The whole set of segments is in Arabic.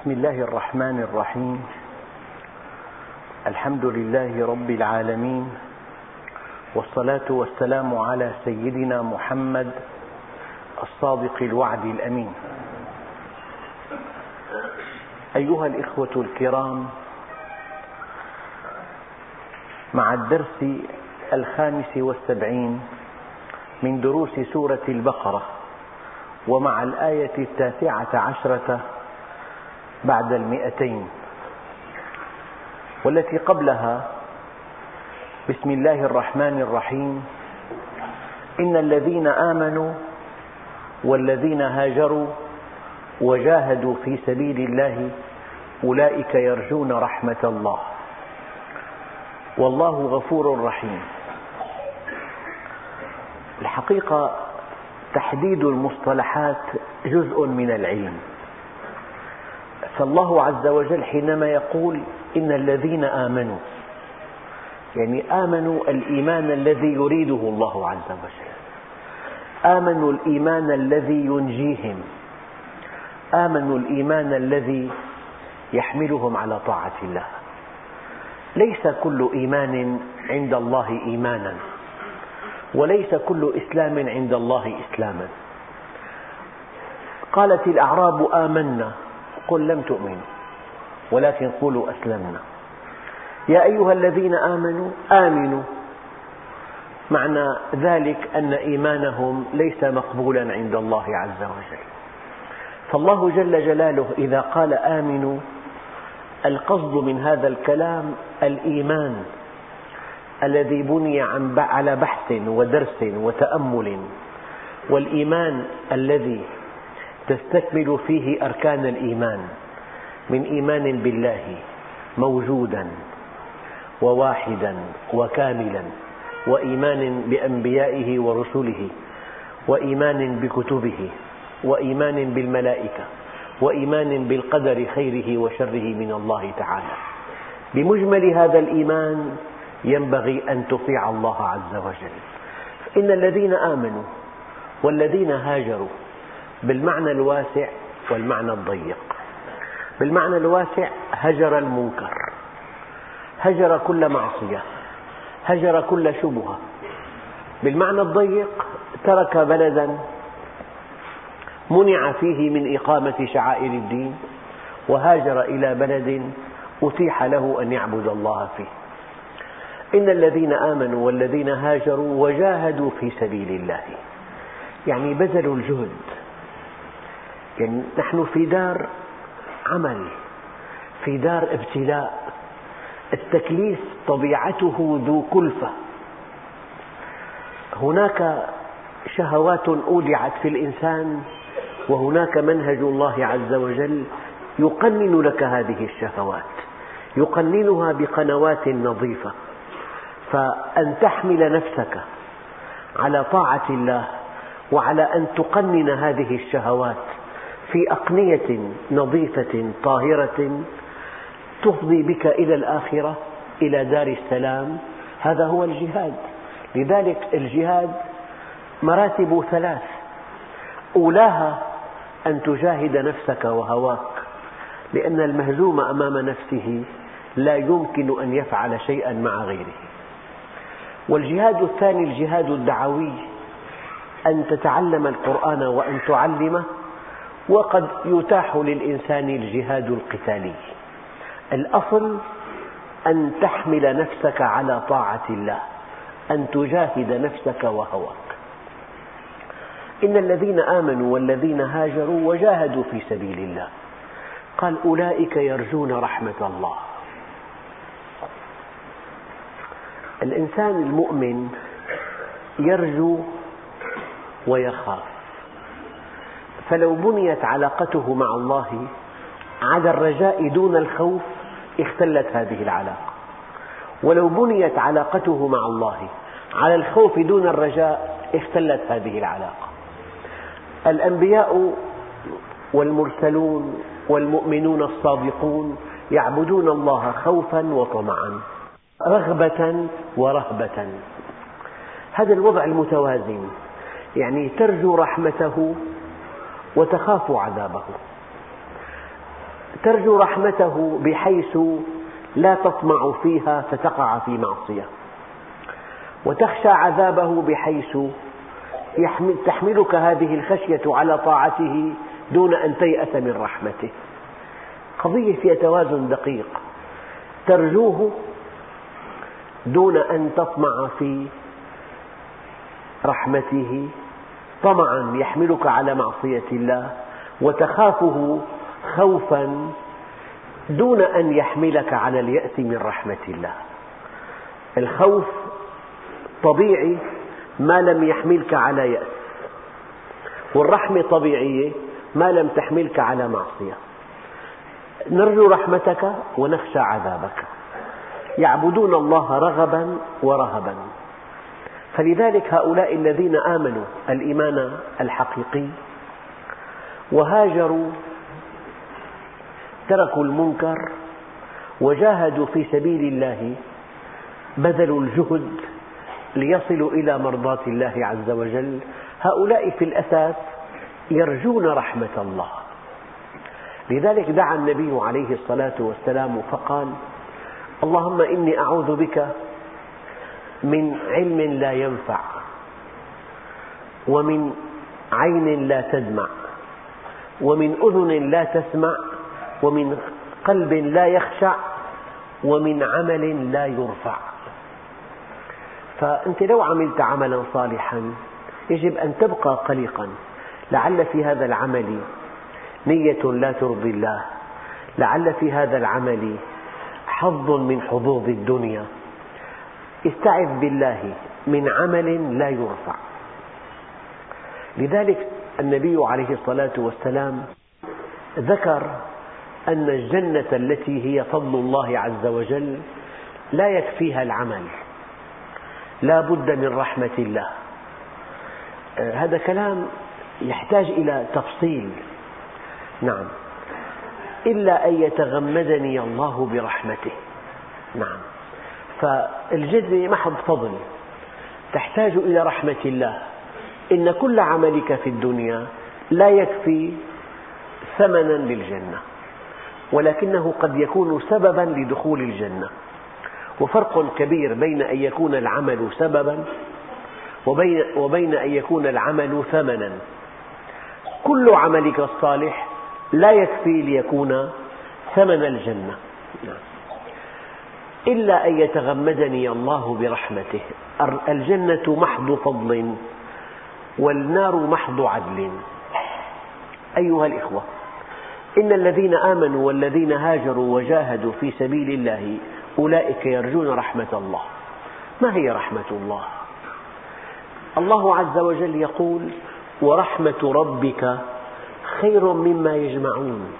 بسم الله الرحمن الرحيم. الحمد لله رب العالمين والصلاة والسلام على سيدنا محمد الصادق الوعد الأمين. أيها الإخوة الكرام مع الدرس الخامس والسبعين من دروس سورة البقرة ومع الآية التاسعة عشرة بعد المئتين. والتي قبلها بسم الله الرحمن الرحيم. إن الذين آمنوا والذين هاجروا وجاهدوا في سبيل الله أولئك يرجون رحمة الله. والله غفور رحيم. الحقيقة تحديد المصطلحات جزء من العلم. فالله عز وجل حينما يقول إن الذين آمنوا يعني آمنوا الإيمان الذي يريده الله عز وجل آمنوا الإيمان الذي ينجيهم آمنوا الإيمان الذي يحملهم على طاعة الله. ليس كل إيمان عند الله إيمانا وليس كل إسلام عند الله إسلاما. قالت الأعراب آمنا قل لم تؤمنوا ولكن قولوا أسلمنا. يا أيها الذين آمنوا آمنوا. معنى ذلك أن إيمانهم ليس مقبولا عند الله عز وجل. فالله جل جلاله إذا قال آمنوا القصد من هذا الكلام الإيمان الذي بني على بحث ودرس وتأمل والإيمان الذي تستكمل فيه أركان الإيمان من إيمان بالله موجودا وواحدا وكاملا وإيمان بأنبيائه ورسله وإيمان بكتبه وإيمان بالملائكة وإيمان بالقدر خيره وشره من الله تعالى. بمجمل هذا الإيمان ينبغي أن تطيع الله عز وجل. إن الذين آمنوا والذين هاجروا بالمعنى الواسع والمعنى الضيق. بالمعنى الواسع هجر المنكر هجر كل معصية هجر كل شبهة. بالمعنى الضيق ترك بلدا منع فيه من إقامة شعائر الدين وهاجر إلى بلد أتيح له أن يعبد الله فيه. إن الذين آمنوا والذين هاجروا وجاهدوا في سبيل الله يعني بذلوا الجهد يعني نحن في دار عمل في دار ابتلاء. التكليف طبيعته ذو كلفة. هناك شهوات أودعت في الإنسان وهناك منهج الله عز وجل يقنن لك هذه الشهوات يقننها بقنوات نظيفة. فأن تحمل نفسك على طاعة الله وعلى أن تقنن هذه الشهوات في أقنية نظيفة طاهرة تفضي بك إلى الآخرة إلى دار السلام. هذا هو الجهاد. لذلك الجهاد مراتب ثلاث. أولاها أن تجاهد نفسك وهواك لأن المهزوم أمام نفسه لا يمكن أن يفعل شيئا مع غيره. والجهاد الثاني الجهاد الدعوي أن تتعلم القرآن وأن تعلمه وقد يتاح للإنسان الجهاد القتالي. الأصل أن تحمل نفسك على طاعة الله أن تجاهد نفسك وهواك. إن الذين آمنوا والذين هاجروا وجاهدوا في سبيل الله قال أولئك يرجون رحمة الله. الإنسان المؤمن يرجو ويخاف. فلو بنيت علاقته مع الله على الرجاء دون الخوف اختلت هذه العلاقة. ولو بنيت علاقته مع الله على الخوف دون الرجاء اختلت هذه العلاقة. الأنبياء والمرسلون والمؤمنون الصادقون يعبدون الله خوفا وطمعا رغبة ورهبة. هذا الوضع المتوازن يعني ترجو رحمته وتخاف عذابه. ترجو رحمته بحيث لا تطمع فيها فتقع في معصية. وتخشى عذابه بحيث تحملك هذه الخشية على طاعته دون أن تيأس من رحمته. قضية فيها توازن دقيق. ترجوه دون أن تطمع في رحمته طمعا يحملك على معصية الله وتخافه خوفا دون أن يحملك على اليأس من رحمة الله. الخوف طبيعي ما لم يحملك على يأس والرحمة طبيعية ما لم تحملك على معصية. نرجو رحمتك ونخشى عذابك. يعبدون الله رغبا ورهبا. فلذلك هؤلاء الذين آمنوا الإيمان الحقيقي وهاجروا تركوا المنكر وجاهدوا في سبيل الله بذلوا الجهد ليصلوا إلى مرضاة الله عز وجل. هؤلاء في الأساس يرجون رحمة الله. لذلك دعا النبي عليه الصلاة والسلام فقال اللهم إني أعوذ بك من علم لا ينفع ومن عين لا تدمع ومن أذن لا تسمع ومن قلب لا يخشع ومن عمل لا يرفع. فأنت لو عملت عملا صالحا يجب أن تبقى قلقا. لعل في هذا العمل نية لا ترضي الله. لعل في هذا العمل حظ من حظوظ الدنيا. استعذ بالله من عمل لا يرفع. لذلك النبي عليه الصلاة والسلام ذكر أن الجنة التي هي فضل الله عز وجل لا يكفيها العمل. لا بد من رحمة الله. هذا كلام يحتاج إلى تفصيل. نعم. إلا أن يتغمدني الله برحمته. نعم. فالجنة محض فضل. تحتاج إلى رحمة الله. إن كل عملك في الدنيا لا يكفي ثمنا للجنة ولكنه قد يكون سببا لدخول الجنة. وفرق كبير بين أن يكون العمل سببا وبين, وبين أن يكون العمل ثمنا. كل عملك الصالح لا يكفي ليكون ثمن الجنة. إلا أن يتغمدني الله برحمته. الجنة محض فضل والنار محض عدل. أيها الإخوة إن الذين آمنوا والذين هاجروا وجاهدوا في سبيل الله أولئك يرجون رحمة الله. ما هي رحمة الله؟ الله عز وجل يقول ورحمة ربك خير مما يجمعون.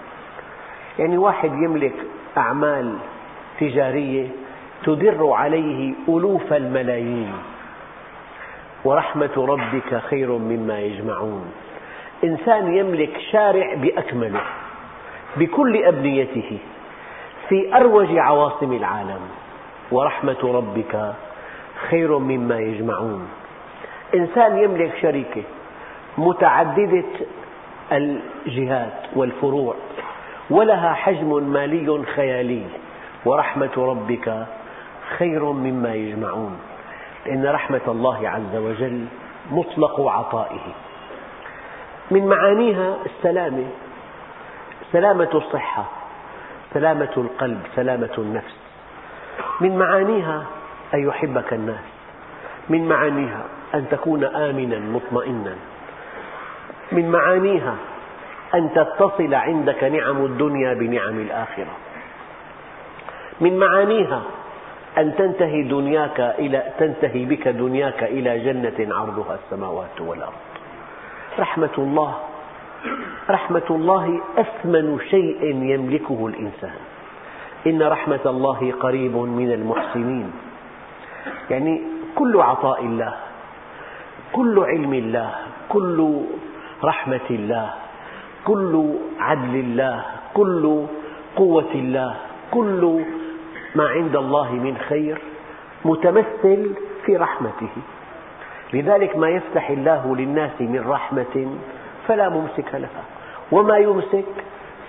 يعني واحد يملك أعمال تجارية تدر عليه ألوف الملايين. ورحمة ربك خير مما يجمعون. إنسان يملك شارع بأكمله بكل أبنيته في أروج عواصم العالم. ورحمة ربك خير مما يجمعون. إنسان يملك شركة متعددة الجهات والفروع ولها حجم مالي خيالي. ورحمة ربك خير مما يجمعون. لأن رحمة الله عز وجل مطلق عطائه. من معانيها السلامة سلامة الصحة سلامة القلب سلامة النفس. من معانيها أن يحبك الناس. من معانيها أن تكون آمنا مطمئنا. من معانيها أن تتصل عندك نعم الدنيا بنعم الآخرة. من معانيها. أن تنتهي دنياك إلى تنتهي بك دنياك إلى جنة عرضها السماوات والأرض. رحمة الله رحمة الله أثمن شيء يملكه الإنسان. إن رحمة الله قريب من المحسنين. يعني كل عطاء الله كل علم الله كل رحمة الله كل عدل الله كل قوة الله كل ما عند الله من خير متمثل في رحمته. لذلك ما يفتح الله للناس من رحمة فلا ممسك لها وما يمسك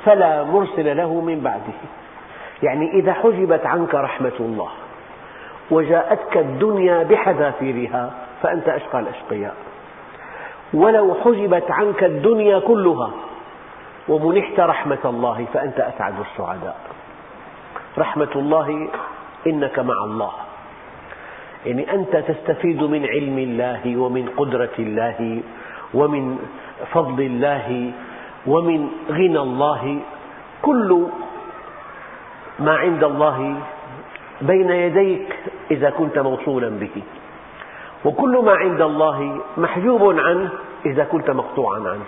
فلا مرسل له من بعده. يعني إذا حجبت عنك رحمة الله وجاءتك الدنيا بحذافيرها فأنت أشقى الأشقياء. ولو حجبت عنك الدنيا كلها ومنحت رحمة الله فأنت أسعد السعداء. رحمة الله إنك مع الله. يعني أنت تستفيد من علم الله ومن قدرة الله ومن فضل الله ومن غنى الله. كل ما عند الله بين يديك إذا كنت موصولا به. وكل ما عند الله محجوب عنه إذا كنت مقطوعا عنه.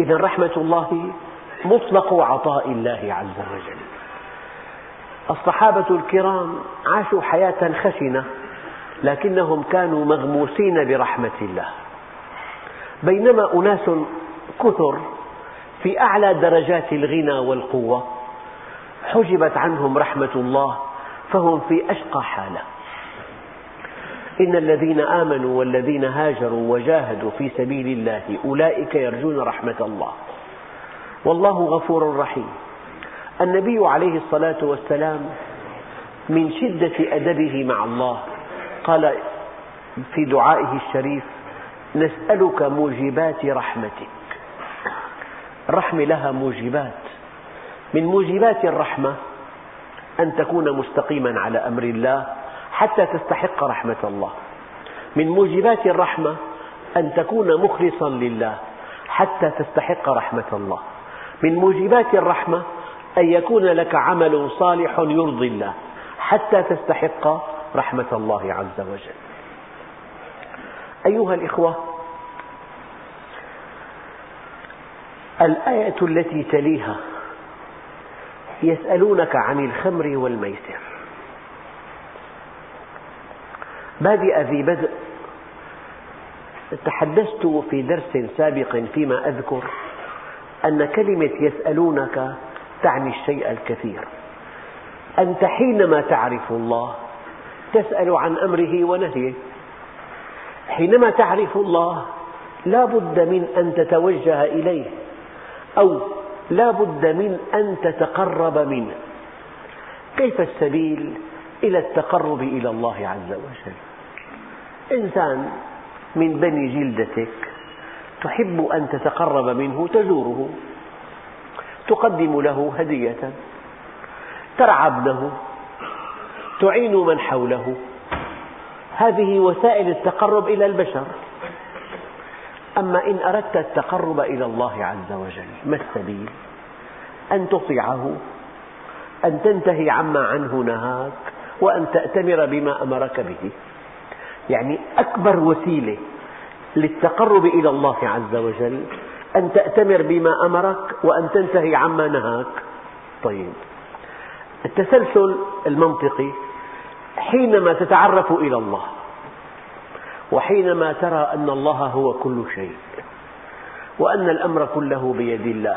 إذا رحمة الله مطلق عطاء الله عز وجل. الصحابة الكرام عاشوا حياة خشنة لكنهم كانوا مغموسين برحمة الله. بينما أناس كثر في أعلى درجات الغنى والقوة حجبت عنهم رحمة الله فهم في أشقى حالة. إن الذين آمنوا والذين هاجروا وجاهدوا في سبيل الله أولئك يرجون رحمة الله. والله غفور رحيم. النبي عليه الصلاة والسلام من شدة أدبه مع الله قال في دعائه الشريف نسألك موجبات رحمتك. الرحمة لها موجبات. من موجبات الرحمة أن تكون مستقيما على أمر الله حتى تستحق رحمة الله. من موجبات الرحمة أن تكون مخلصا لله حتى تستحق رحمة الله. من موجبات الرحمة أن يكون لك عمل صالح يرضي الله حتى تستحق رحمة الله عز وجل. أيها الإخوة الآية التي تليها يسألونك عن الخمر والميسر. بادئ ذي بدء. تحدثت في درس سابق فيما أذكر أن كلمة يسألونك تعني الشيء الكثير. أنت حينما تعرف الله تسأل عن أمره ونهيه. حينما تعرف الله لا بد من أن تتوجه إليه أو لا بد من أن تتقرب منه. كيف السبيل إلى التقرب إلى الله عز وجل؟ إنسان من بني جلدتك تحب أن تتقرب منه تزوره. تقدم له هدية. ترعى ابنه تعين من حوله. هذه وسائل التقرب إلى البشر. أما إن أردت التقرب إلى الله عز وجل ما السبيل؟ أن تطيعه أن تنتهي عما عنه نهاك وأن تأتمر بما أمرك به. يعني أكبر وسيلة للتقرب إلى الله عز وجل أن تأتمر بما أمرك وأن تنتهي عما نهاك. طيب. التسلسل المنطقي حينما تتعرف إلى الله وحينما ترى أن الله هو كل شيء وأن الأمر كله بيد الله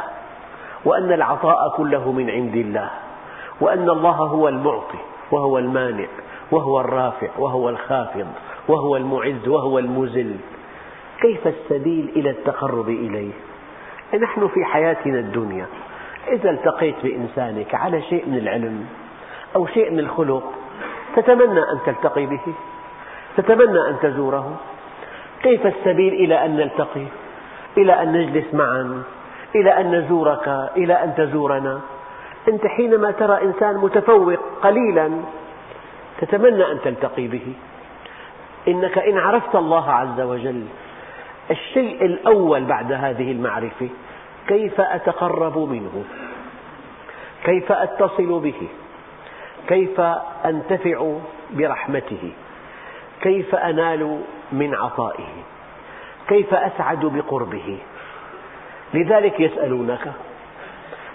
وأن العطاء كله من عند الله وأن الله هو المعطي وهو المانع وهو الرافع وهو الخافض وهو المعز وهو المذل. كيف السبيل إلى التقرب إليه؟ نحن في حياتنا الدنيا. إذا التقيت بإنسانك على شيء من العلم أو شيء من الخلق تتمنى أن تلتقي به تتمنى أن تزوره. كيف السبيل إلى أن نلتقي؟ إلى أن نجلس معا إلى أن نزورك إلى أن تزورنا. أنت حينما ترى إنسان متفوق قليلا تتمنى أن تلتقي به. إنك إن عرفت الله عز وجل الشيء الأول بعد هذه المعرفة كيف أتقرب منه؟ كيف أتصل به؟ كيف أنتفع برحمته؟ كيف أنال من عطائه؟ كيف أسعد بقربه؟ لذلك يسألونك.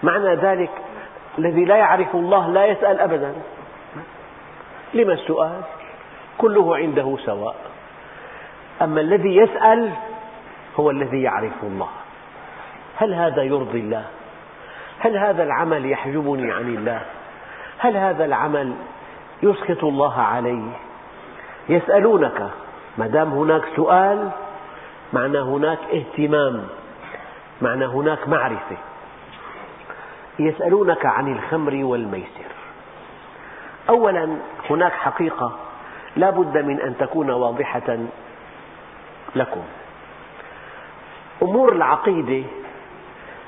معنى ذلك الذي لا يعرف الله لا يسأل أبدا. لما السؤال؟ كله عنده سواء. أما الذي يسأل هو الذي يعرف الله. هل هذا يرضي الله؟ هل هذا العمل يحجبني عن الله؟ هل هذا العمل يسخط الله علي يسألونك ما دام هناك سؤال معنى هناك اهتمام معنى هناك معرفة. يسألونك عن الخمر والميسر. أولا هناك حقيقة لا بد من أن تكون واضحة لكم. أمور العقيدة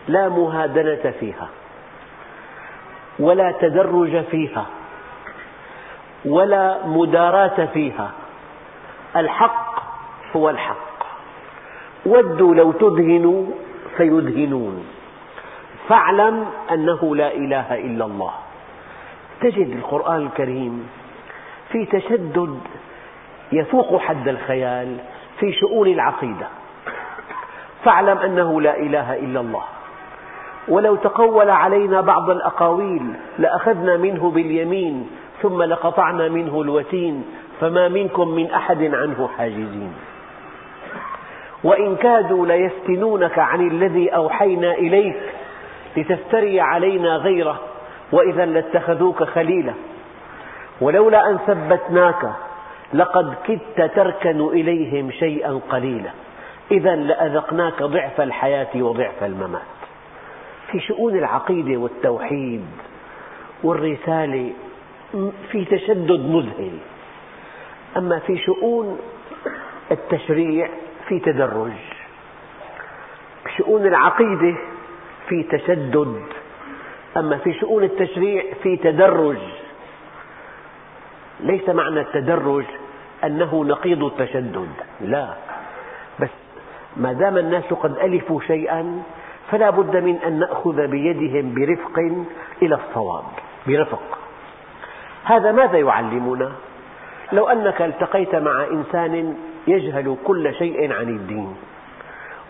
لا مهادنة فيها ولا تدرج فيها ولا مداراة فيها. الحق هو الحق. ودوا لو تدهنوا فيدهنون فاعلم أنه لا إله إلا الله. تجد القرآن الكريم في تشدد يفوق حد الخيال في شؤون العقيدة. فاعلم أنه لا إله إلا الله. ولو تقول علينا بعض الأقاويل لأخذنا منه باليمين ثم لقطعنا منه الوتين فما منكم من أحد عنه حاجزين. وإن كادوا ليفتنونك عن الذي أوحينا إليك لتفتري علينا غيره وإذا لاتخذوك خليلا. ولولا أن ثبتناك لقد كدت تركن إليهم شيئا قليلا. إذا لأذقناك ضعف الحياة وضعف الممات. في شؤون العقيدة والتوحيد والرسالة في تشدد مذهل. أما في شؤون التشريع في تدرج. بشؤون العقيدة في تشدد. أما في شؤون التشريع في تدرج. ليس معنى التدرج أنه نقيض التشدد. لا. ما دام الناس قد ألفوا شيئا فلا بد من أن نأخذ بيدهم برفق إلى الصواب برفق هذا ماذا يعلمنا؟ لو أنك التقيت مع إنسان يجهل كل شيء عن الدين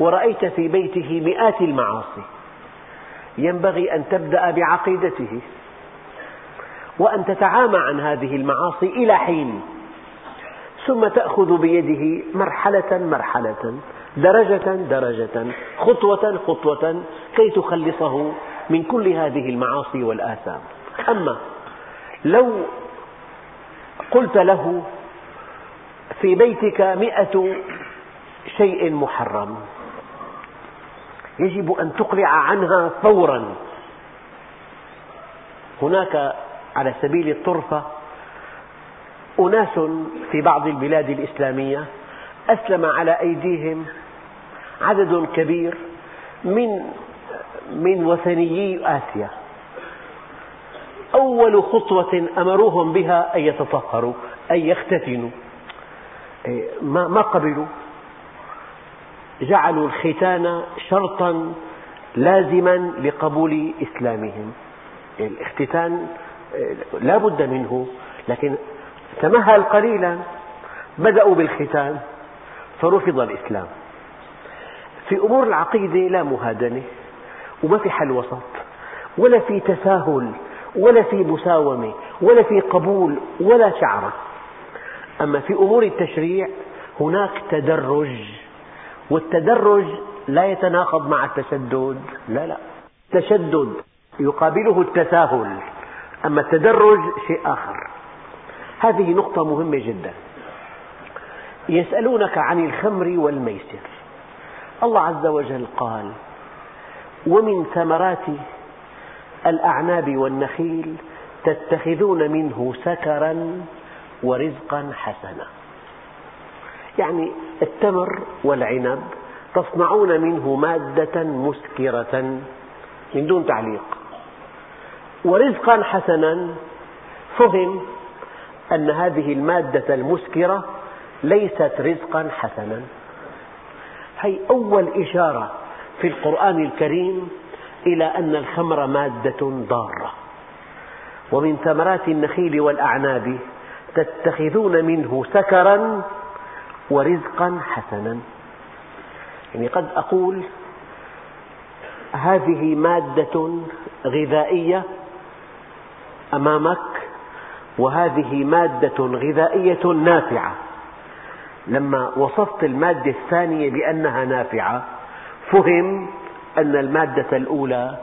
ورأيت في بيته مئات المعاصي ينبغي أن تبدأ بعقيدته وأن تتعامى عن هذه المعاصي إلى حين ثم تأخذ بيده مرحلة مرحلة درجة درجة خطوة خطوة كي تخلصه من كل هذه المعاصي والآثام. أما لو قلت له في بيتك مئة شيء محرم يجب أن تقلع عنها فورا. هناك على سبيل الطرفة أناس في بعض البلاد الإسلامية أسلم على أيديهم عدد كبير من من وثنيي آسيا. أول خطوة أمروهم بها أن يتطهروا أن يختتنوا إيه، ما قبلوا؟ جعلوا الختان شرطا لازما لقبول إسلامهم. الاختتان إيه، لا بد منه لكن تمهل قليلا بدأوا بالختان فرفض الإسلام. في أمور العقيدة لا مهادنة وما في حل وسط ولا في تساهل ولا في مساومة ولا في قبول ولا شعرة أما في أمور التشريع هناك تدرج والتدرج لا يتناقض مع التشدد لا لا. التشدد يقابله التساهل أما التدرج شيء آخر. هذه نقطة مهمة جدا. يسألونك عن الخمر والميسر. الله عز وجل قال ومن ثمرات الأعناب والنخيل تتخذون منه سكرا ورزقا حسنا. يعني التمر والعنب تصنعون منه مادة مسكرة من دون تعليق. ورزقا حسنا فهم أن هذه المادة المسكرة ليست رزقا حسنا. هي أول إشارة في القرآن الكريم إلى أن الخمر مادة ضارة. ومن ثمرات النخيل والأعناب تتخذون منه سكرا ورزقا حسنا. يعني قد أقول هذه مادة غذائية أمامك وهذه مادة غذائية نافعة. لما وصفت المادة الثانية بأنها نافعة فهم أن المادة الأولى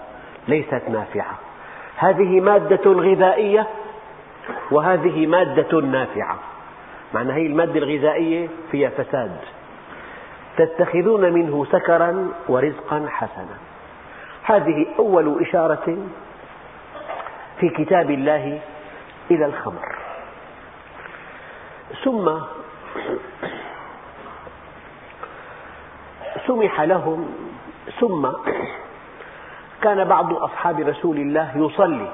ليست نافعة. هذه مادة غذائية وهذه مادة نافعة. معنى هذه المادة الغذائية فيها فساد. تتخذون منه سكرا ورزقا حسنا. هذه أول إشارة في كتاب الله إلى الخمر. ثم سمح لهم ثم كان بعض أصحاب رسول الله يصلي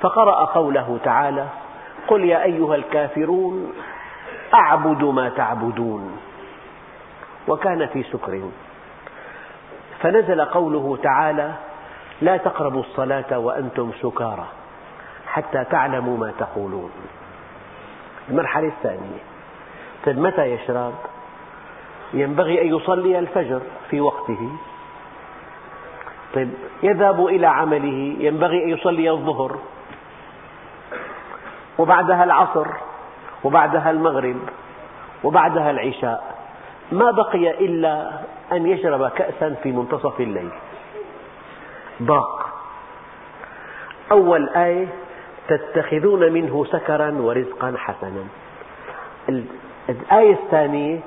فقرأ قوله تعالى قل يا أيها الكافرون أعبد ما تعبدون. وكان في سكر. فنزل قوله تعالى لا تقربوا الصلاة وأنتم سكارى حتى تعلموا ما تقولون. المرحلة الثانية طيب متى يشرب؟ ينبغي أن يصلي الفجر في وقته. طيب يذهب إلى عمله ينبغي أن يصلي الظهر. وبعدها العصر وبعدها المغرب وبعدها العشاء. ما بقي إلا أن يشرب كأسا في منتصف الليل. ضاق. أول آية تتخذون منه سكرا ورزقا حسنا. الآية الثانية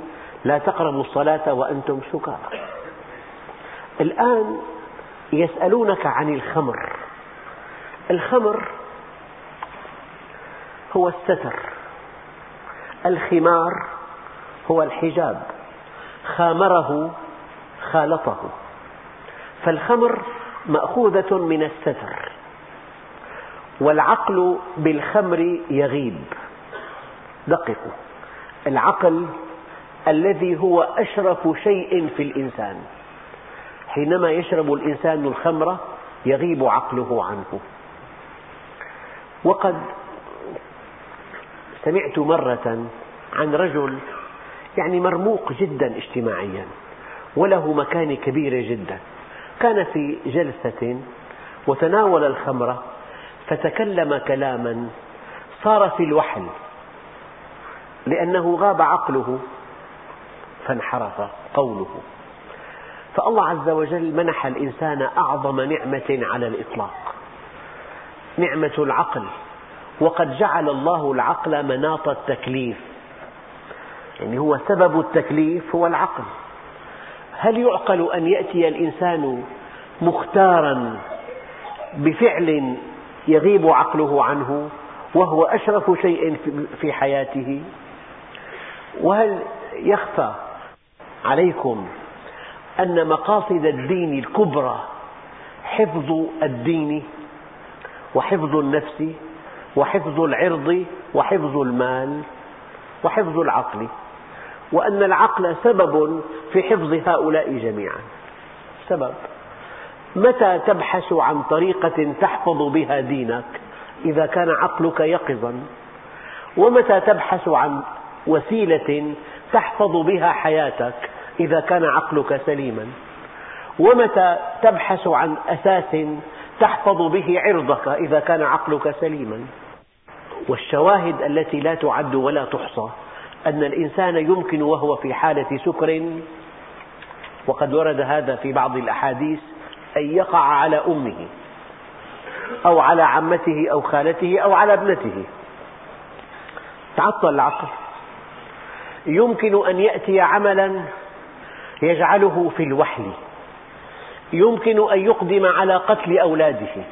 لا تقربوا الصلاة وأنتم سكارى الآن يسألونك عن الخمر. الخمر هو الستر. الخمار هو الحجاب. خامره خالطه. فالخمر مأخوذة من الستر. والعقل بالخمر يغيب. دققوا. العقل الذي هو أشرف شيء في الإنسان. حينما يشرب الإنسان الخمر يغيب عقله عنه. وقد سمعت مرة عن رجل يعني مرموق جدا اجتماعيا وله مكانة كبيرة جدا. كان في جلسة وتناول الخمر فتكلم كلاما صار في الوحل لأنه غاب عقله. فانحرف قوله. فالله عز وجل منح الإنسان أعظم نعمة على الإطلاق. نعمة العقل. وقد جعل الله العقل مناط التكليف. يعني هو سبب التكليف هو العقل. هل يعقل أن يأتي الإنسان مختارا بفعل يغيب عقله عنه وهو أشرف شيء في حياته؟ وهل يخفى عليكم أن مقاصد الدين الكبرى حفظ الدين وحفظ النفس وحفظ العرض وحفظ المال وحفظ العقل وأن العقل سبب في حفظ هؤلاء جميعا. سبب. متى تبحث عن طريقة تحفظ بها دينك إذا كان عقلك يقظا؟ ومتى تبحث عن وسيلة تحفظ بها حياتك إذا كان عقلك سليما. ومتى تبحث عن أساس تحفظ به عرضك إذا كان عقلك سليما. والشواهد التي لا تعد ولا تحصى أن الإنسان يمكن وهو في حالة سكر وقد ورد هذا في بعض الأحاديث أن يقع على أمه أو على عمته أو خالته أو على ابنته. تعطل العقل. يمكن أن يأتي عملا يجعله في الوحل. يمكن أن يقدم على قتل أولاده.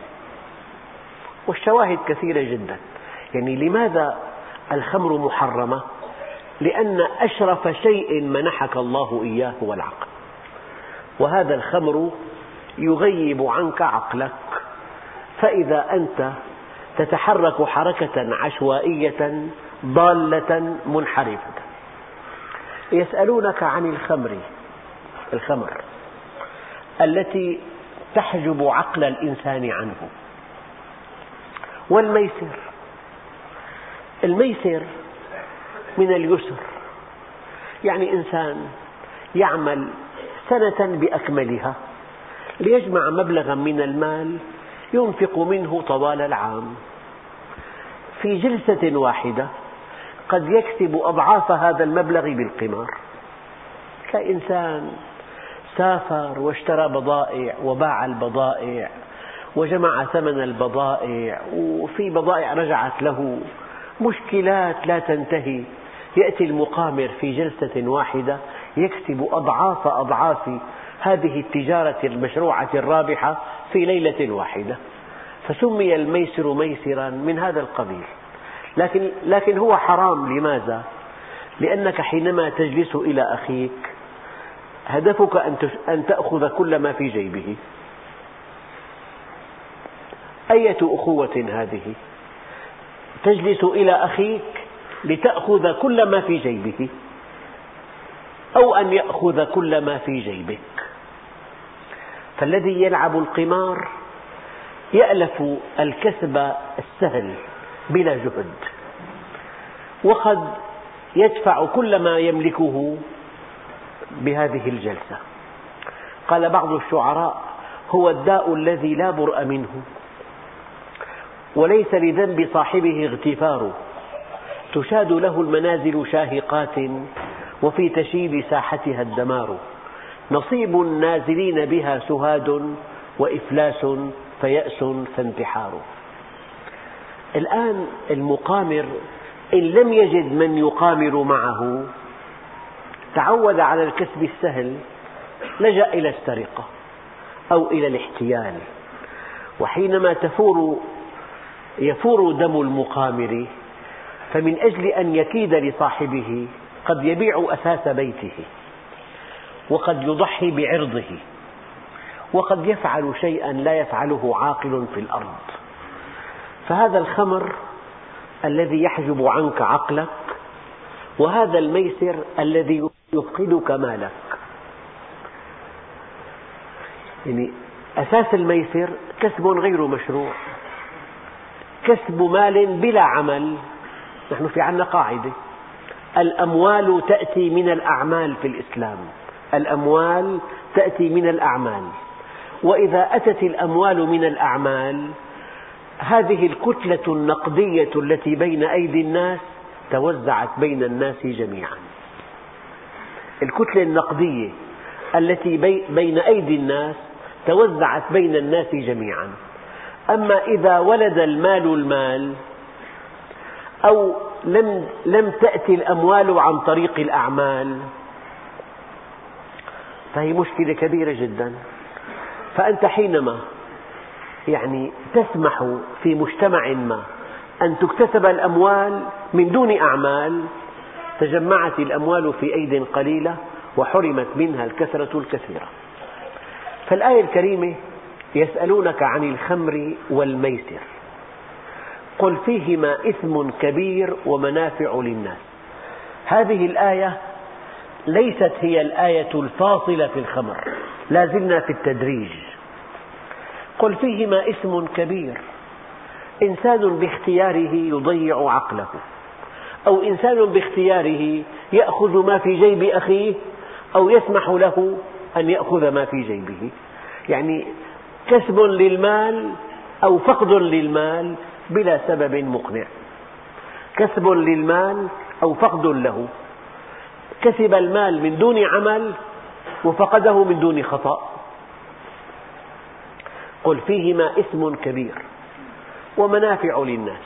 والشواهد كثيرة جدا. يعني لماذا الخمر محرمة؟ لأن أشرف شيء منحك الله إياه هو العقل وهذا الخمر يغيب عنك عقلك. فإذا أنت تتحرك حركة عشوائية ضالة منحرفة. يسألونك عن الخمر الخمر التي تحجب عقل الإنسان عنه. والميسر الميسر من اليسر. يعني إنسان يعمل سنة بأكملها ليجمع مبلغا من المال ينفق منه طوال العام. في جلسة واحدة قد يكسب أضعاف هذا المبلغ بالقمار. كإنسان سافر واشترى بضائع وباع البضائع وجمع ثمن البضائع وفي بضائع رجعت له. مشكلات لا تنتهي. يأتي المقامر في جلسة واحدة يكسب أضعاف أضعاف هذه التجارة المشروعة الرابحة في ليلة واحدة. فسمي الميسر ميسرا من هذا القبيل. لكن, لكن هو حرام لماذا؟ لأنك حينما تجلس إلى أخيك هدفك أن تأخذ كل ما في جيبه أية أخوة هذه؟ تجلس إلى أخيك لتأخذ كل ما في جيبه أو أن يأخذ كل ما في جيبك فالذي يلعب القمار يألف الكسب السهل بلا جهد. وقد يدفع كل ما يملكه بهذه الجلسة. قال بعض الشعراء هو الداء الذي لا برأ منه وليس لذنب صاحبه اغتفار تشاد له المنازل شاهقات وفي تشييد ساحتها الدمار. نصيب النازلين بها سهاد وإفلاس فيأس فانتحار. الآن المقامر إن لم يجد من يقامر معه تعود على الكسب السهل لجأ إلى السرقة أو إلى الاحتيال. وحينما تفور يفور دم المقامر فمن أجل أن يكيد لصاحبه قد يبيع أثاث بيته وقد يضحي بعرضه وقد يفعل شيئا لا يفعله عاقل في الأرض. فهذا الخمر الذي يحجب عنك عقلك وهذا الميسر الذي يفقدك مالك. يعني أساس الميسر كسب غير مشروع كسب مال بلا عمل. نحن في عنا قاعدة. الأموال تأتي من الأعمال في الإسلام. الأموال تأتي من الأعمال. وإذا أتت الأموال من الأعمال هذه الكتلة النقدية التي بين أيدي الناس توزعت بين الناس جميعا. الكتلة النقدية التي بين أيدي الناس توزعت بين الناس جميعا. أما إذا ولد المال المال أو لم, لم تأتي الأموال عن طريق الأعمال فهي مشكلة كبيرة جدا. فأنت حينما يعني تسمح في مجتمع ما أن تكتسب الأموال من دون أعمال. تجمعت الأموال في أيد قليلة وحرمت منها الكثرة الكثيرة. فالآية الكريمة يسألونك عن الخمر والميسر. قل فيهما إثم كبير ومنافع للناس. هذه الآية ليست هي الآية الفاصلة في الخمر. لا زلنا في التدريج. قل فيهما إثم كبير. إنسان باختياره يضيع عقله. أو إنسان باختياره يأخذ ما في جيب أخيه أو يسمح له أن يأخذ ما في جيبه. يعني كسب للمال أو فقد للمال بلا سبب مقنع. كسب للمال أو فقد له. كسب المال من دون عمل وفقده من دون خطأ. قل فيهما إثم كبير ومنافع للناس.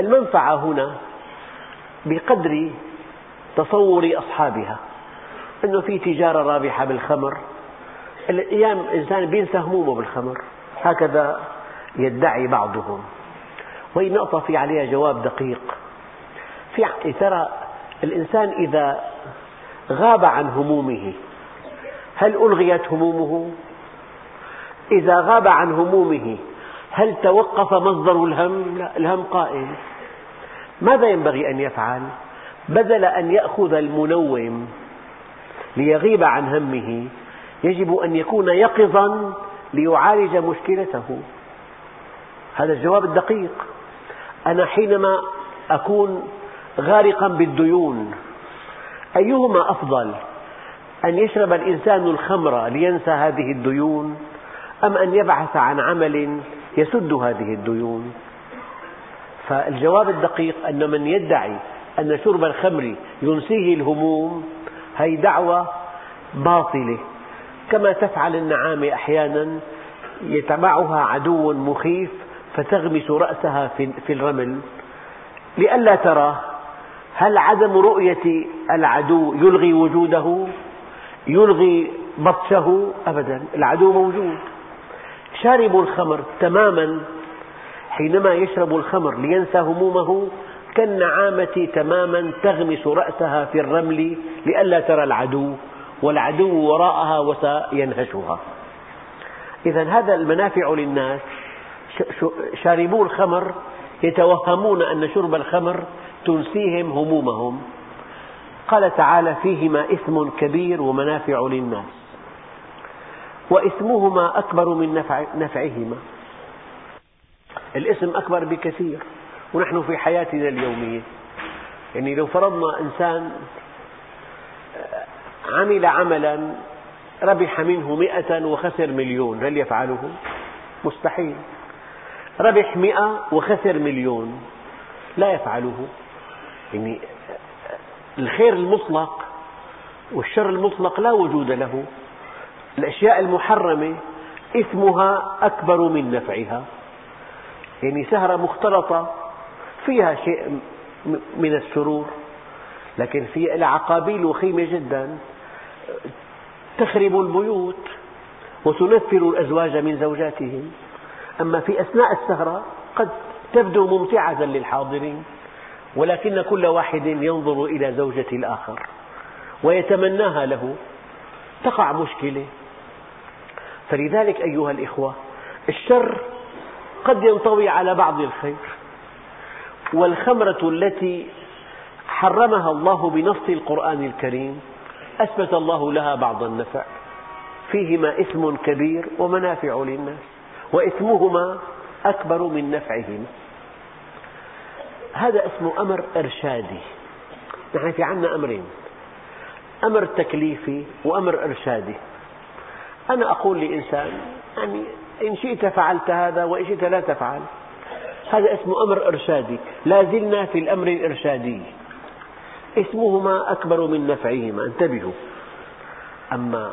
المنفعة هنا بقدر تصور أصحابها أنه في تجارة رابحة بالخمر الأيام الإنسان بينسى همومه بالخمر هكذا يدعي بعضهم. وهي نقطة في عليها جواب دقيق. في ترى الإنسان إذا غاب عن همومه هل ألغيت همومه؟ إذا غاب عن همومه هل توقف مصدر الهم؟ لا الهم قائم. ماذا ينبغي أن يفعل؟ بدل أن يأخذ المنوم ليغيب عن همه. يجب أن يكون يقظا ليعالج مشكلته. هذا الجواب الدقيق. أنا حينما أكون غارقا بالديون أيهما أفضل؟ أن يشرب الإنسان الخمر لينسى هذه الديون؟ أم أن يبحث عن عمل يسد هذه الديون فالجواب الدقيق أن من يدعي أن شرب الخمر ينسيه الهموم هي دعوة باطلة كما تفعل النعامة أحيانا يتبعها عدو مخيف فتغمس رأسها في الرمل لئلا تراه هل عدم رؤية العدو يلغي وجوده؟ يلغي بطشه؟ أبدا العدو موجود شارب الخمر تماما حينما يشرب الخمر لينسى همومه كالنعامة تماما تغمس رأسها في الرمل لئلا ترى العدو والعدو وراءها وسينهشها. إذا هذا المنافع للناس شاربو الخمر يتوهمون أن شرب الخمر تنسيهم همومهم. قال تعالى فيهما إثم كبير ومنافع للناس. وإثمهما أكبر من نفع نفعهما. الإثم أكبر بكثير. ونحن في حياتنا اليومية. يعني لو فرضنا إنسان عمل عملا ربح منه مئة وخسر مليون هل يفعله؟ مستحيل. ربح مئة وخسر مليون لا يفعله. يعني الخير المطلق والشر المطلق لا وجود له. الأشياء المحرمة إثمها أكبر من نفعها. يعني سهرة مختلطة فيها شيء من السرور لكن في عقابيل وخيمة جدا تخرب البيوت وتنفر الأزواج من زوجاتهم. أما في أثناء السهرة قد تبدو ممتعة للحاضرين ولكن كل واحد ينظر إلى زوجة الآخر ويتمناها له. تقع مشكلة فلذلك أيها الإخوة الشر قد ينطوي على بعض الخير والخمرة التي حرمها الله بنص القرآن الكريم أثبت الله لها بعض النفع فيهما إثم كبير ومنافع للناس وإثمهما أكبر من نفعهما. هذا اسمه أمر إرشادي نحن في عنا أمرين أمر تكليفي وأمر إرشادي. أنا أقول لإنسان يعني إن شئت فعلت هذا وإن شئت لا تفعل. هذا اسمه أمر إرشادي. لا زلنا في الأمر الإرشادي. اسمهما أكبر من نفعهما. انتبهوا. أما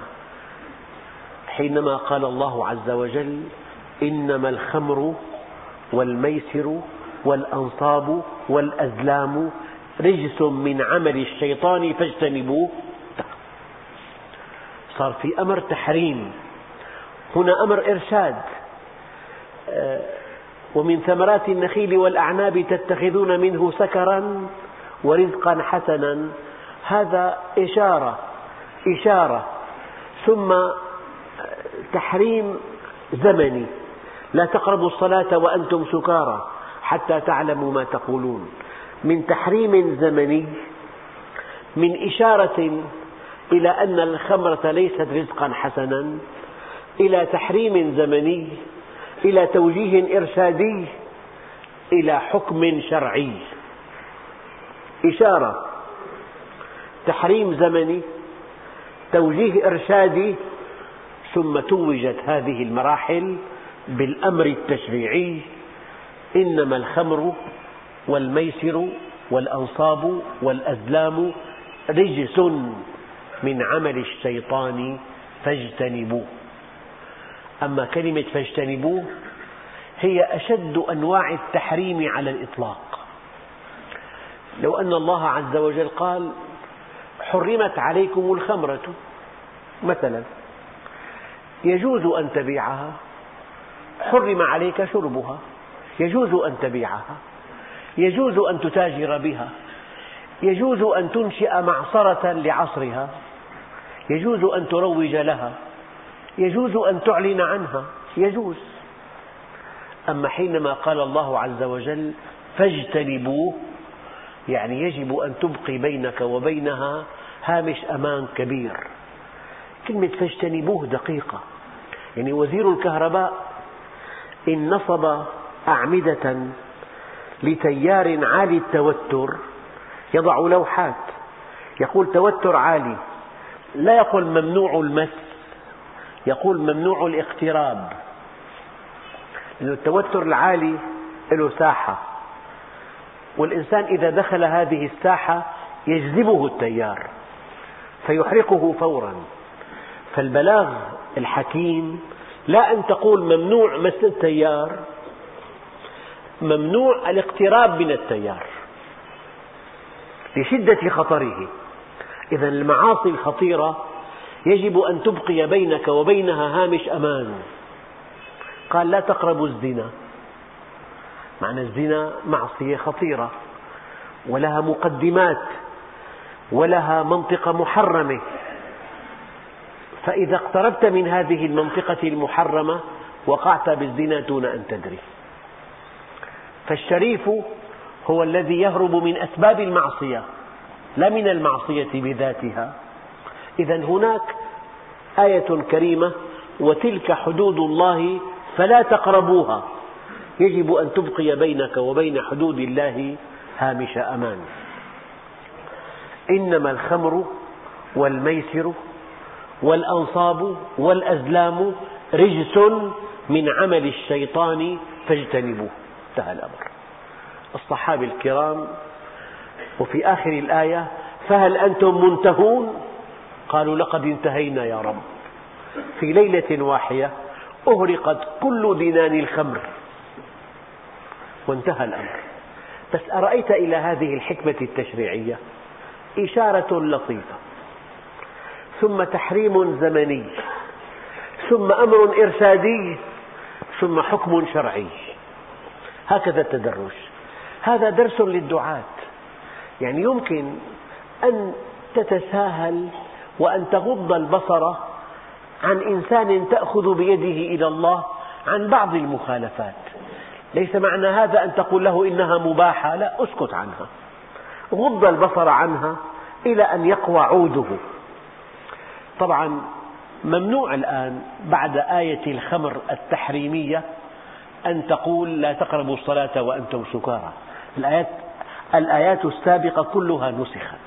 حينما قال الله عز وجل إنما الخمر والميسر والأنصاب والأزلام رجس من عمل الشيطان فاجتنبوه. صار في أمر تحريم. هنا أمر إرشاد. آه، ومن ثمرات النخيل والأعناب تتخذون منه سكرا ورزقا حسنا. هذا إشارة إشارة. ثم تحريم زمني. لا تقربوا الصلاة وأنتم سكارى حتى تعلموا ما تقولون. من تحريم زمني من إشارة إلى أن الخمرة ليست رزقا حسنا إلى تحريم زمني إلى توجيه إرشادي إلى حكم شرعي. إشارة تحريم زمني توجيه إرشادي ثم توجت هذه المراحل بالأمر التشريعي. إنما الخمر والميسر والأنصاب والأزلام رجس. من عمل الشيطان فاجتنبوه. أما كلمة فاجتنبوه هي أشد أنواع التحريم على الإطلاق. لو أن الله عز وجل قال حرمت عليكم الخمرة مثلا يجوز أن تبيعها حرم عليك شربها يجوز أن تبيعها يجوز أن تتاجر بها يجوز أن تنشئ معصرة لعصرها. يجوز أن تروج لها يجوز أن تعلن عنها يجوز. أما حينما قال الله عز وجل فاجتنبوه يعني يجب أن تبقي بينك وبينها هامش أمان كبير. كلمة فاجتنبوه دقيقة. يعني وزير الكهرباء إن نصب أعمدة لتيار عالي التوتر يضع لوحات. يقول توتر عالي. لا يقول ممنوع المس يقول ممنوع الاقتراب. لأن التوتر العالي له ساحة. والإنسان إذا دخل هذه الساحة يجذبه التيار فيحرقه فورا. فالبلاغ الحكيم لا أن تقول ممنوع مس التيار ممنوع الاقتراب من التيار لشدة خطره. إذا المعاصي الخطيرة يجب أن تبقي بينك وبينها هامش أمان. قال لا تقربوا الزنا. معنى الزنا معصية خطيرة ولها مقدمات ولها منطقة محرمة. فإذا اقتربت من هذه المنطقة المحرمة وقعت بالزنا دون أن تدري. فالشريف هو الذي يهرب من أسباب المعصية. لا من المعصية بذاتها. إذا هناك آية كريمة وتلك حدود الله فلا تقربوها. يجب أن تبقي بينك وبين حدود الله هامش أمان. إنما الخمر والميسر والأنصاب والأزلام رجس من عمل الشيطان فاجتنبوه. انتهى الأمر. الصحابة الكرام وفي آخر الآية فهل أنتم منتهون؟ قالوا لقد انتهينا يا رب. في ليلة واحدة أهرقت كل دنان الخمر. وانتهى الأمر. بس أرأيت إلى هذه الحكمة التشريعية؟ إشارة لطيفة. ثم تحريم زمني. ثم أمر إرشادي. ثم حكم شرعي. هكذا التدرج. هذا درس للدعاة. يعني يمكن أن تتساهل وأن تغض البصر عن إنسان تأخذ بيده إلى الله عن بعض المخالفات. ليس معنى هذا أن تقول له إنها مباحة لا اسكت عنها. غض البصر عنها إلى أن يقوى عوده. طبعا ممنوع الآن بعد آية الخمر التحريمية أن تقول لا تقربوا الصلاة وأنتم سكارى. الآيات, الآيات السابقة كلها نسخت.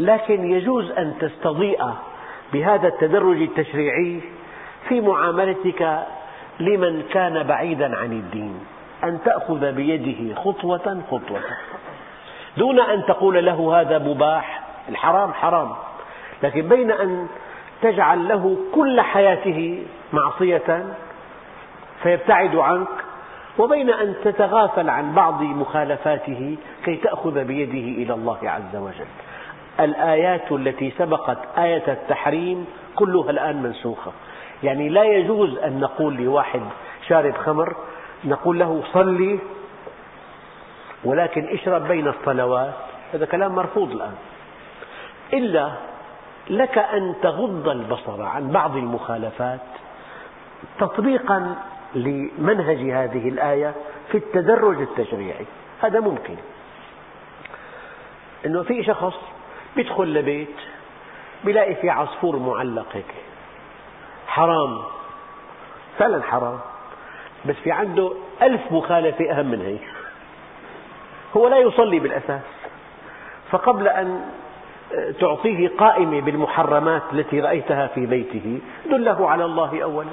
لكن يجوز أن تستضيء بهذا التدرج التشريعي في معاملتك لمن كان بعيدا عن الدين أن تأخذ بيده خطوة خطوة. دون أن تقول له هذا مباح الحرام حرام لكن بين أن تجعل له كل حياته معصية فيبتعد عنك وبين أن تتغافل عن بعض مخالفاته كي تأخذ بيده إلى الله عز وجل. الآيات التي سبقت آية التحريم كلها الآن منسوخة. يعني لا يجوز أن نقول لواحد شارب خمر نقول له صلي ولكن اشرب بين الصلوات. هذا كلام مرفوض الآن. إلا لك أن تغض البصر عن بعض المخالفات تطبيقا لمنهج هذه الآية في التدرج التشريعي. هذا ممكن. أنه في شخص يدخل لبيت بيلاقي في عصفور معلق هيك حرام. فعلا حرام. بس في عنده ألف مخالفة أهم من هيك. هو لا يصلي بالأساس. فقبل أن تعطيه قائمة بالمحرمات التي رأيتها في بيته دله على الله أولا.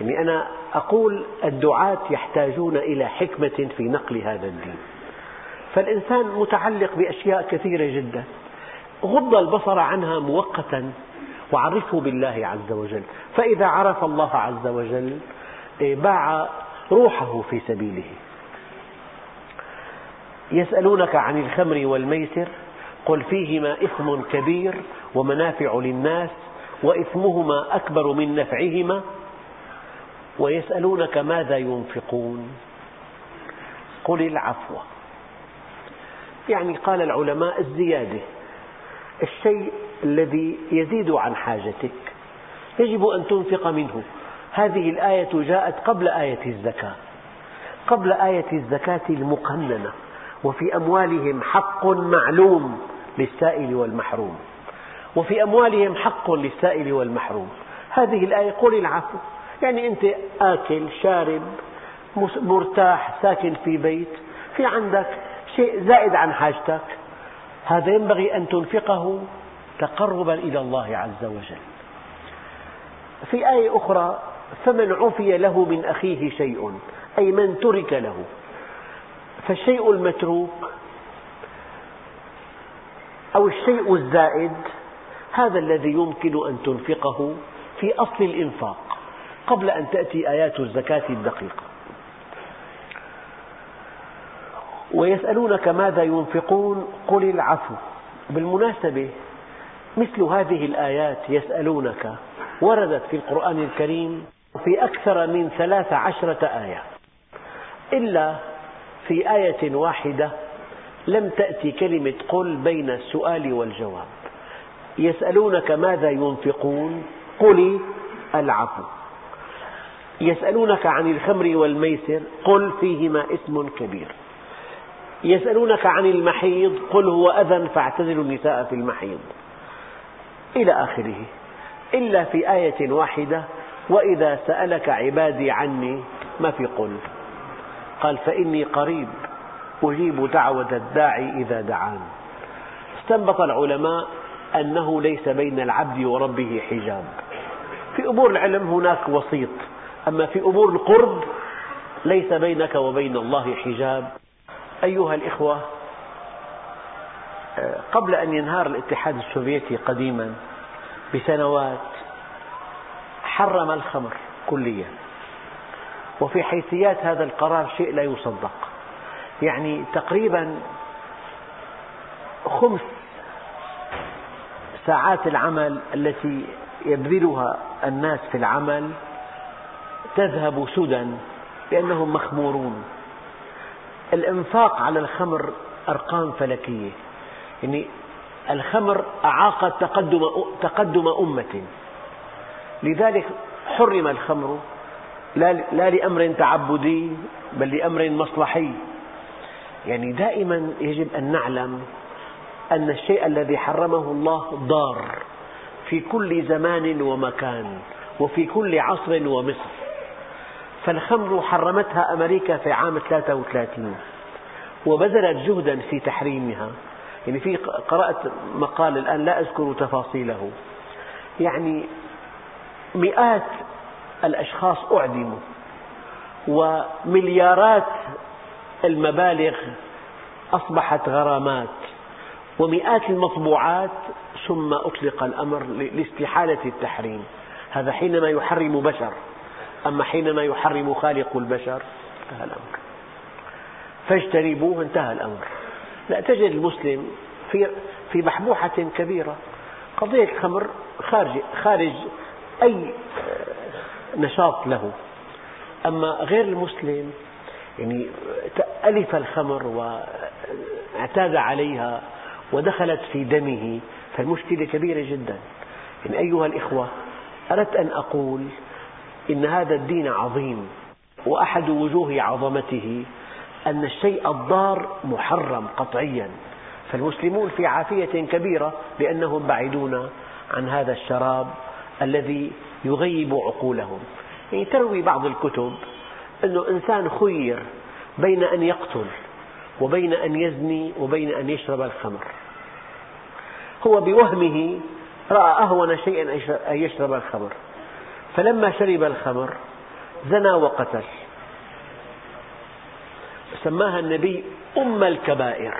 يعني أنا أقول الدعاة يحتاجون إلى حكمة في نقل هذا الدين. فالإنسان متعلق بأشياء كثيرة جدا. غض البصر عنها مؤقتا. وعرفه بالله عز وجل. فإذا عرف الله عز وجل باع روحه في سبيله. يسألونك عن الخمر والميسر قل فيهما إثم كبير ومنافع للناس وإثمهما أكبر من نفعهما ويسألونك ماذا ينفقون؟ قل العفو. يعني قال العلماء الزيادة. الشيء الذي يزيد عن حاجتك يجب أن تنفق منه. هذه الآية جاءت قبل آية الزكاة. قبل آية الزكاة المقننة. وفي أموالهم حق معلوم للسائل والمحروم. وفي أموالهم حق للسائل والمحروم. هذه الآية قل العفو. يعني أنت آكل شارب مرتاح ساكن في بيت في عندك شيء زائد عن حاجتك هذا ينبغي أن تنفقه تقربا إلى الله عز وجل. في آية أخرى فمن عفي له من أخيه شيء أي من ترك له. فالشيء المتروك أو الشيء الزائد هذا الذي يمكن أن تنفقه في أصل الإنفاق. قبل أن تأتي آيات الزكاة الدقيقة. ويسألونك ماذا ينفقون؟ قل العفو. بالمناسبة مثل هذه الآيات يسألونك وردت في القرآن الكريم في أكثر من ثلاث عشرة آية. إلا في آية واحدة لم تأتي كلمة قل بين السؤال والجواب. يسألونك ماذا ينفقون؟ قل العفو. يسألونك عن الخمر والميسر قل فيهما اسم كبير. يسألونك عن المحيض قل هو أذى فاعتزلوا النساء في المحيض. إلى آخره. إلا في آية واحدة وإذا سألك عبادي عني ما في قل. قال فإني قريب أجيب دعوة الداعي إذا دعان. استنبط العلماء أنه ليس بين العبد وربه حجاب. في أمور العلم هناك وسيط. أما في أمور القرب ليس بينك وبين الله حجاب. أيها الإخوة قبل أن ينهار الاتحاد السوفيتي قديما بسنوات حرم الخمر كليا. وفي حيثيات هذا القرار شيء لا يصدق. يعني تقريبا خمس ساعات العمل التي يبذلها الناس في العمل تذهب سدى لأنهم مخمورون. الإنفاق على الخمر أرقام فلكية. يعني الخمر أعاقت تقدم, تقدم أمة. لذلك حرم الخمر لا لأمر تعبدي بل لأمر مصلحي. يعني دائما يجب أن نعلم أن الشيء الذي حرمه الله ضار في كل زمان ومكان وفي كل عصر ومصر. فالخمر حرمتها أمريكا في عام 33 وبذلت جهدا في تحريمها. يعني في قرأت مقال الآن لا أذكر تفاصيله. يعني مئات الأشخاص أعدموا ومليارات المبالغ أصبحت غرامات ومئات المطبوعات ثم أطلق الأمر لاستحالة التحريم. هذا حينما يحرم بشر. أما حينما يحرم خالق البشر انتهى الأمر. فاجتنبوه انتهى الأمر. لا تجد المسلم في في بحبوحة كبيرة. قضية الخمر خارج خارج أي نشاط له. أما غير المسلم يعني ألف الخمر واعتاد عليها ودخلت في دمه فالمشكلة كبيرة جدا. يعني أيها الإخوة أردت أن أقول إن هذا الدين عظيم وأحد وجوه عظمته أن الشيء الضار محرم قطعيا. فالمسلمون في عافية كبيرة لأنهم بعيدون عن هذا الشراب الذي يغيب عقولهم. يعني تروي بعض الكتب أن إنسان خير بين أن يقتل وبين أن يزني وبين أن يشرب الخمر. هو بوهمه رأى أهون شيئا أن يشرب الخمر. فلما شرب الخمر زنى وقتل. سماها النبي أم الكبائر.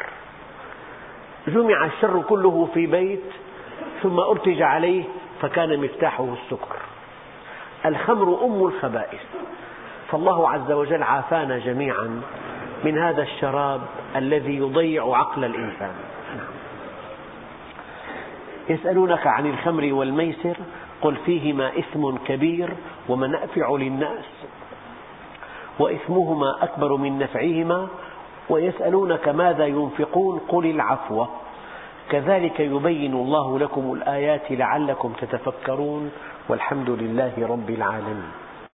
جمع الشر كله في بيت ثم أرتج عليه فكان مفتاحه السكر. الخمر أم الخبائث فالله عز وجل عافانا جميعا من هذا الشراب الذي يضيع عقل الإنسان. يسألونك عن الخمر والميسر قل فيهما إثم كبير ومنافع للناس وإثمهما أكبر من نفعهما ويسألونك ماذا ينفقون قل العفو. كذلك يبين الله لكم الآيات لعلكم تتفكرون والحمد لله رب العالمين.